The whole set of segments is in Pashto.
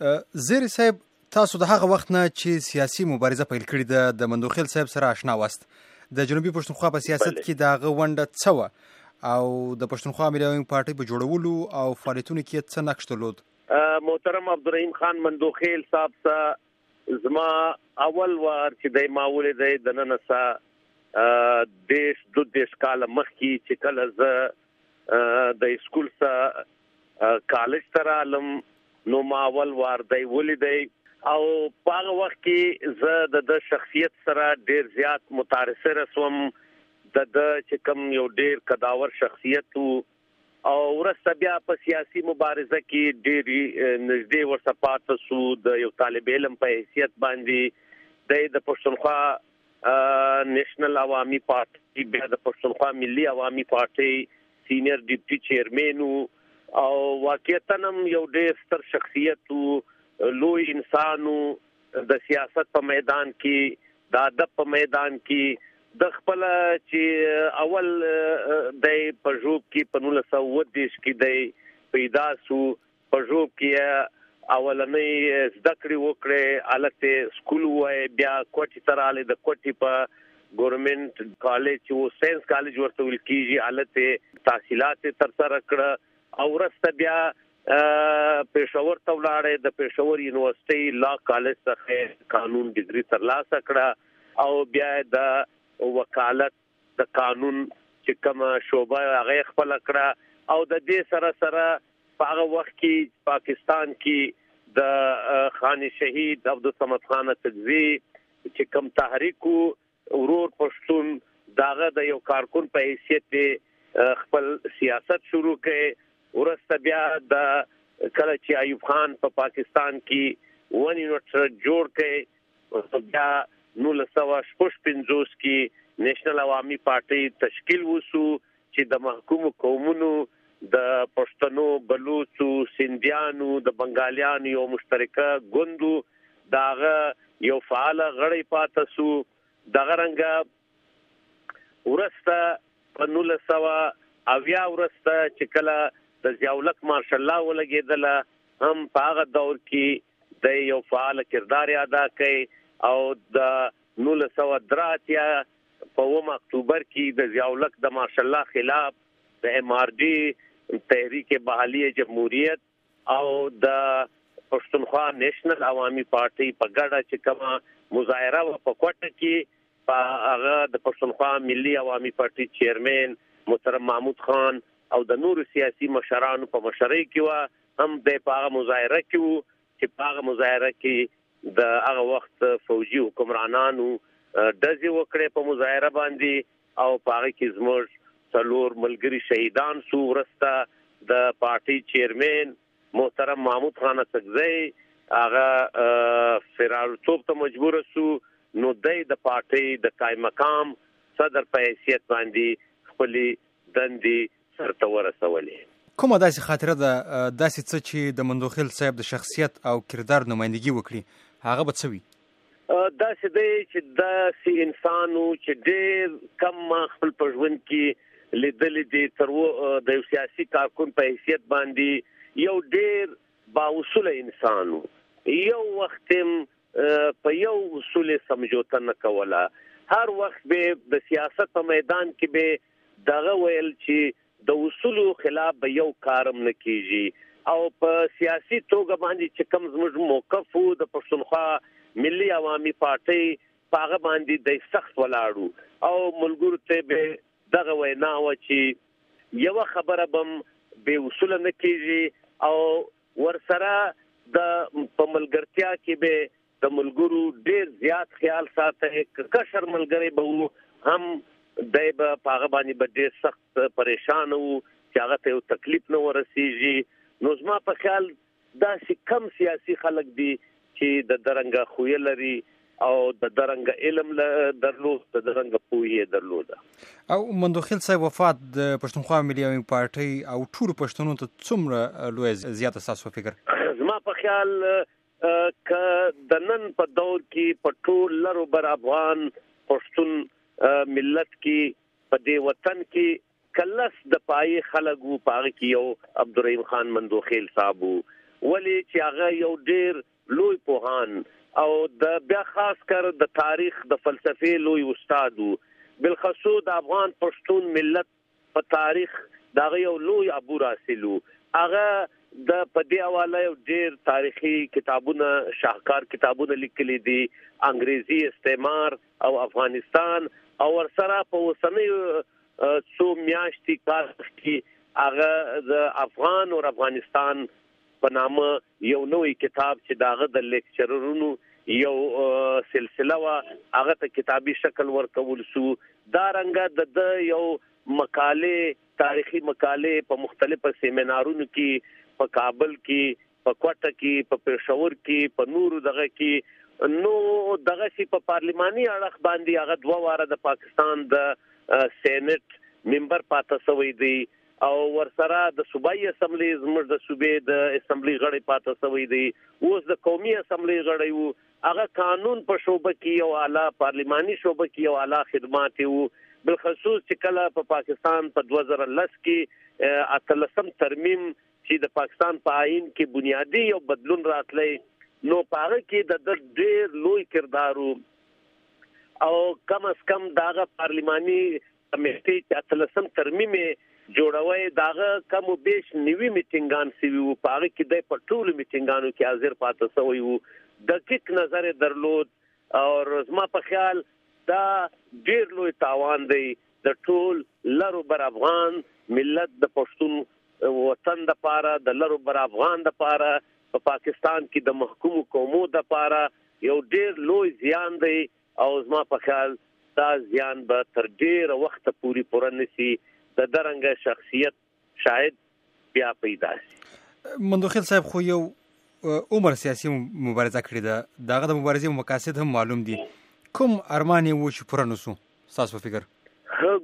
زیری صاحب تاسو د هغه وخت نه چې سیاسي مبارزه پیل کړې ده د مندوخیل صاحب سره آشنا واست د جنوبي پښتونخوا په سیاست کې د هغه ونډه څه وه او د پښتونخوا ملي عوامي پارټۍ په جوړولو او فعالیتونو کې څه نقش درلود محترم عبدالرحیم خان مندوخیل صاحب سره زما اول وار چې د ماولې د دننه سره دیش دو دیش کال مخکې چې کله زه د اسکول سره کالج ته رالم نو ما اول وار دی ولیدی او په هغه وخت کې زه د د شخصیت سره ډیر زیات متارثر سوم د د چې کوم یو ډیر قداور شخصیت وو او ورسته بیا په سیاسي مبارزه کې ډیر نږدې ورسره پاتې سو د یو طالب علم په حیثیت باندې د پښتونخوا نېشنل عوامي پارټي بیا د پښتونخوا ملي عوامي پارټي سینیر ډیپټي چیرمن او واقعیتا هم یو ډېر ستر شخصیت لوی انسان د سیاست په میدان کې د ادب په میدان کې د خپل چې اول د پژوب کې په 1910 کې د پیدا سو په ژوب کې یې اولنۍ زده کړې وکړې، هلته یې سکول ووایه، بیا کوټې ته راغلی، د کوټې په ګورنمنټ کالج چې اوس ساینس کالج ورته ویل کېږي، هلته یې تحصیلات یې ترسره کړه او وروسته بیا پېښور ته ولاړی، د پېښور یونیورسټۍ لا کالج څخه یې قانون ډګري ترلاسه کړه او بیا یې د وکالت د قانون چې کومه شعبه وه هغه یې خپله کړه او د دې سره سره په هغه وخت کې پاکستان کې د خان شهید عبدالصمد خان اڅکزي چې کوم تحریک ورور پښتون داغه د یو کارکون په حیثیت خپل سیاست شروع کړي ورسته بیا د کله چې ایوب خان په پا پاکستان کې ونی نوټر جوړ کړي وروسته بیا نولس سوه شپږ پنځوس کي نېشنل عوامي پارټۍ تشکیل وسو چي د محکومو قومونو د پښتنو، بلوڅو، سندیانو، د بنګالیانو یوه مشترکه ګوند و، د هغه یو فعال غړی پاته سو. دغه رنګه وروسته په نولس سوه اویا وروسته چي کله د ضیاءالحق مارشالله ولګېدله هم په هغه دور کي دی یو فعال کردار ادا کړ او د نولس سوه درې اتیا په اووم اکتوبر کې د ضیاءالحق د مارشال لا خلاف د ایم آر ډي تحریک بحالي جمهوریت او د پښتونخوا نېشنل عوامي پارټي په ګډه چې کومه مظاهره و په کوټه کې په هغه د پښتونخوا ملي عوامي پارټي چیرمن محترم محمود خان او د نور سیاسي مشرانو په مشرۍ کې و هم دی په هغه مظاهره کې وو چې په هغه مظاهره کې د هغه وخت فوجي حکمرانانو دځي وکړې په مظاهره باندې او په هغه کې زموږ څلور ملګری شهیدان سو ورسته د پارټي چیرمن محترم محمود خان سګزی هغه فرار توپ ته مجبور سو نو د پارټي د قائم مقام صدر په حیثیت باندې خپل دندې سرته ورسولې. کومه داسې خاطره ده داسې څه چې د مندوخیل صاحب د شخصیت او کردار نمایندګي وکړي هغه به څه وي؟ داسې دی چې داسې انسان و چې ډېر کم ما خپل په ژوند کې لیدلې دي تر و د یو سیاسي کارکون په حیثیت باندې یو ډېر با اصول انسان و یو وخت هم په یو اصول سمجوته نه کوله هر وخت به د سیاست په میدان کې به دغه ویل چی د اصولو خلاف به یو کارم نه کیژی او په سیاسی توګه باندی چی کوم زموږ موقف وو د پښتونخوا ملی عوامی پارټی په هغه باندی دی سخت ولاړ وو او ملګرو ته به دغه وینا وه چی یوه خبره بم بی اصوله نه کیژی او ورسره د په ملګرتیا کی به د ملګرو ډېر زیات خیال ساتی، که کشر ملګری به وو هم دی به په هغه باندې به ډېر سخت پرېشانه وو چې هغه ته یو تکلیف نه ورسېږي، نو زما په خیال داسې کم سیاسي خلک دي چې د ده رنګه خویه لري او د ده رنګه علم درلود، د ده رنګه پوهه یې درلوده. او مندوخېل صاحب وفات د پښتونخوا ملي عوامي پارټۍ او ټولو پښتنو ته څومره لویه زیاته ستاسو په فکر؟ زما په خیال که د نن په دور کې په ټول لرو بر افغان پښتون ملت کې په دې وطن کې کلس د پای خلګو پاره کې یو عبدالرحیم خان مندوخیل صاحب ولی چې هغه یو ډیر لوی پوهان او د بیا خاص کر د تاریخ د فلسفې لوی استاد بلخصو د افغان پښتون ملت په تاریخ د هغه یو لوی عبور حاصل و. هغه د په دې حواله یو ډېر تاریخي کتابونه، شاهکار کتابونه لیکلي دي، انګریزي استعمار او افغانستان او ورسره په اوسنیو څو میاشتي کال کښي هغه د افغان اور افغانستان په نامه یو نوی کتاب چې د هغه د لیکچررونو یو سلسله وه هغه ته کتابي شکل ورکول سو دا رنګه د د یو مقاله تاریخي مقاله په مختلفو سیمینارونو کې په کابل کې په کوټه کې په پېښور کې په نورو دغه کې نو دغه سی په پارلماني اړخ باندې هغه دوه واره د پاکستان د سېنات ممبر پاتې شوی دی او ورسره د صوبایي اسمبلۍ زموږ د صوبې د اسمبلۍ غړی پاتې شوی دی اوس د قومي اسمبلۍ غړی وو هغه قانون په شوبه کې یو اعلی پارلیماني شوبه کې یو اعلی خدمات وو بل خصوص چې کله په پا پاکستان په 2010 کې اتلسم ترمیم چې د پاکستان په آئین کې بنیادی یو بدلون راتلی نو پاره کې د ډېر لوی کردارو او کم از کم داغه پارلیماني کمېټۍ چې اتلسم ترمیم یې جوړوی د هغه کم و بیش نوي میټینګان سوي وو په هغه کې دی په ټولو میټینګانو کې حاضر پاته سوی وو دقیق نظر یې درلود او زما په خیال دا ډیر لوی تاوان دی د ټول لرو بر افغان ملت د پښتون وطن د پاره د لرو بر افغان د پاره په پا پاکستان کې د محکوم قومو د پاره یو ډیر لوی زیان دی او زما په خیال دا زیان به تر ډیره وخته پوری پوره نسی د درنګ شخصیت شاید بیا پیدا شي مندوخیل صاحب خو یو عمر سیاسي مبارزه کړې ده داغه د مبارزې مقاصد هم معلوم دي کوم ارمان یې و چې پوره نسو تاسو فکر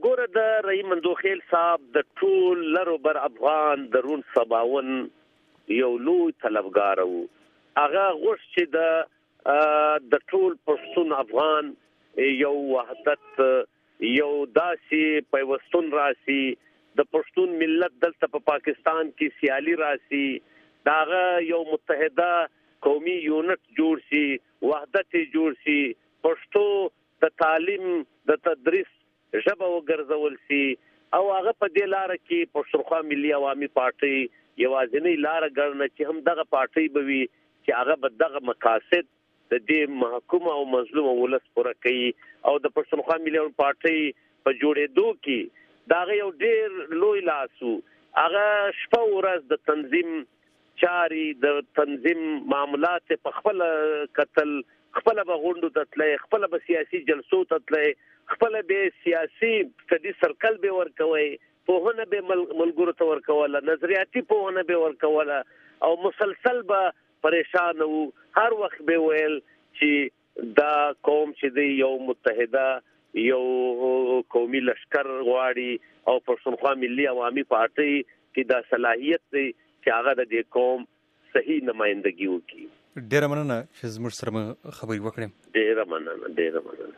ګوره د رئی مندوخیل صاحب د ټول لرو بر افغان د رون سباون یو لوی طلبګار وو هغه غوښ چې د د ټول پښتون افغان یو وحدت یو داسي پیوستون راسي د پښتون ملت دلته په پاکستان کې سیالي راسي داغه یو متحده قومي یونټ جوړ شي وحدت جوړ شي پښتو د تعلیم د تدریس ژبه وګرځول شي او هغه په دې لاره کې پښتونخوا ملي عوامي پارټۍ یوازینۍ لاره ګڼله چې هم دغه پارټۍ به وي چې هغه به دغه مقاصد د دې محکوم او مظلوم ولس پوره کوي او د پښتونخوا ملي عوامي پارټۍ په جوړېدو کې دا یو ډېر لوی لاس وو هغه شپه ورځ د تنظیم چاري د تنظیم معاملات په خپل قتل خپل به غونډو ته تلې خپل به سیاسي جلسو ته تلې خپل به سیاسي تدي سرکل به ورکوي په هونه به ملګرو ته ورکوله نظریاتي په هونه به ورکوله او مسلسل به پریشان وو هر وخت به ویل چې دا قوم چې دی یو متحده یو قومي لشکر غواړي او پښتونخوا ملي عوامي پارټي کې دا صلاحیت دی چې هغه د دې قوم صحیح نمائندګي وکړي ډیره مننه چې زموږ سره خبرې وکړې ډیره مننه ډیره مننه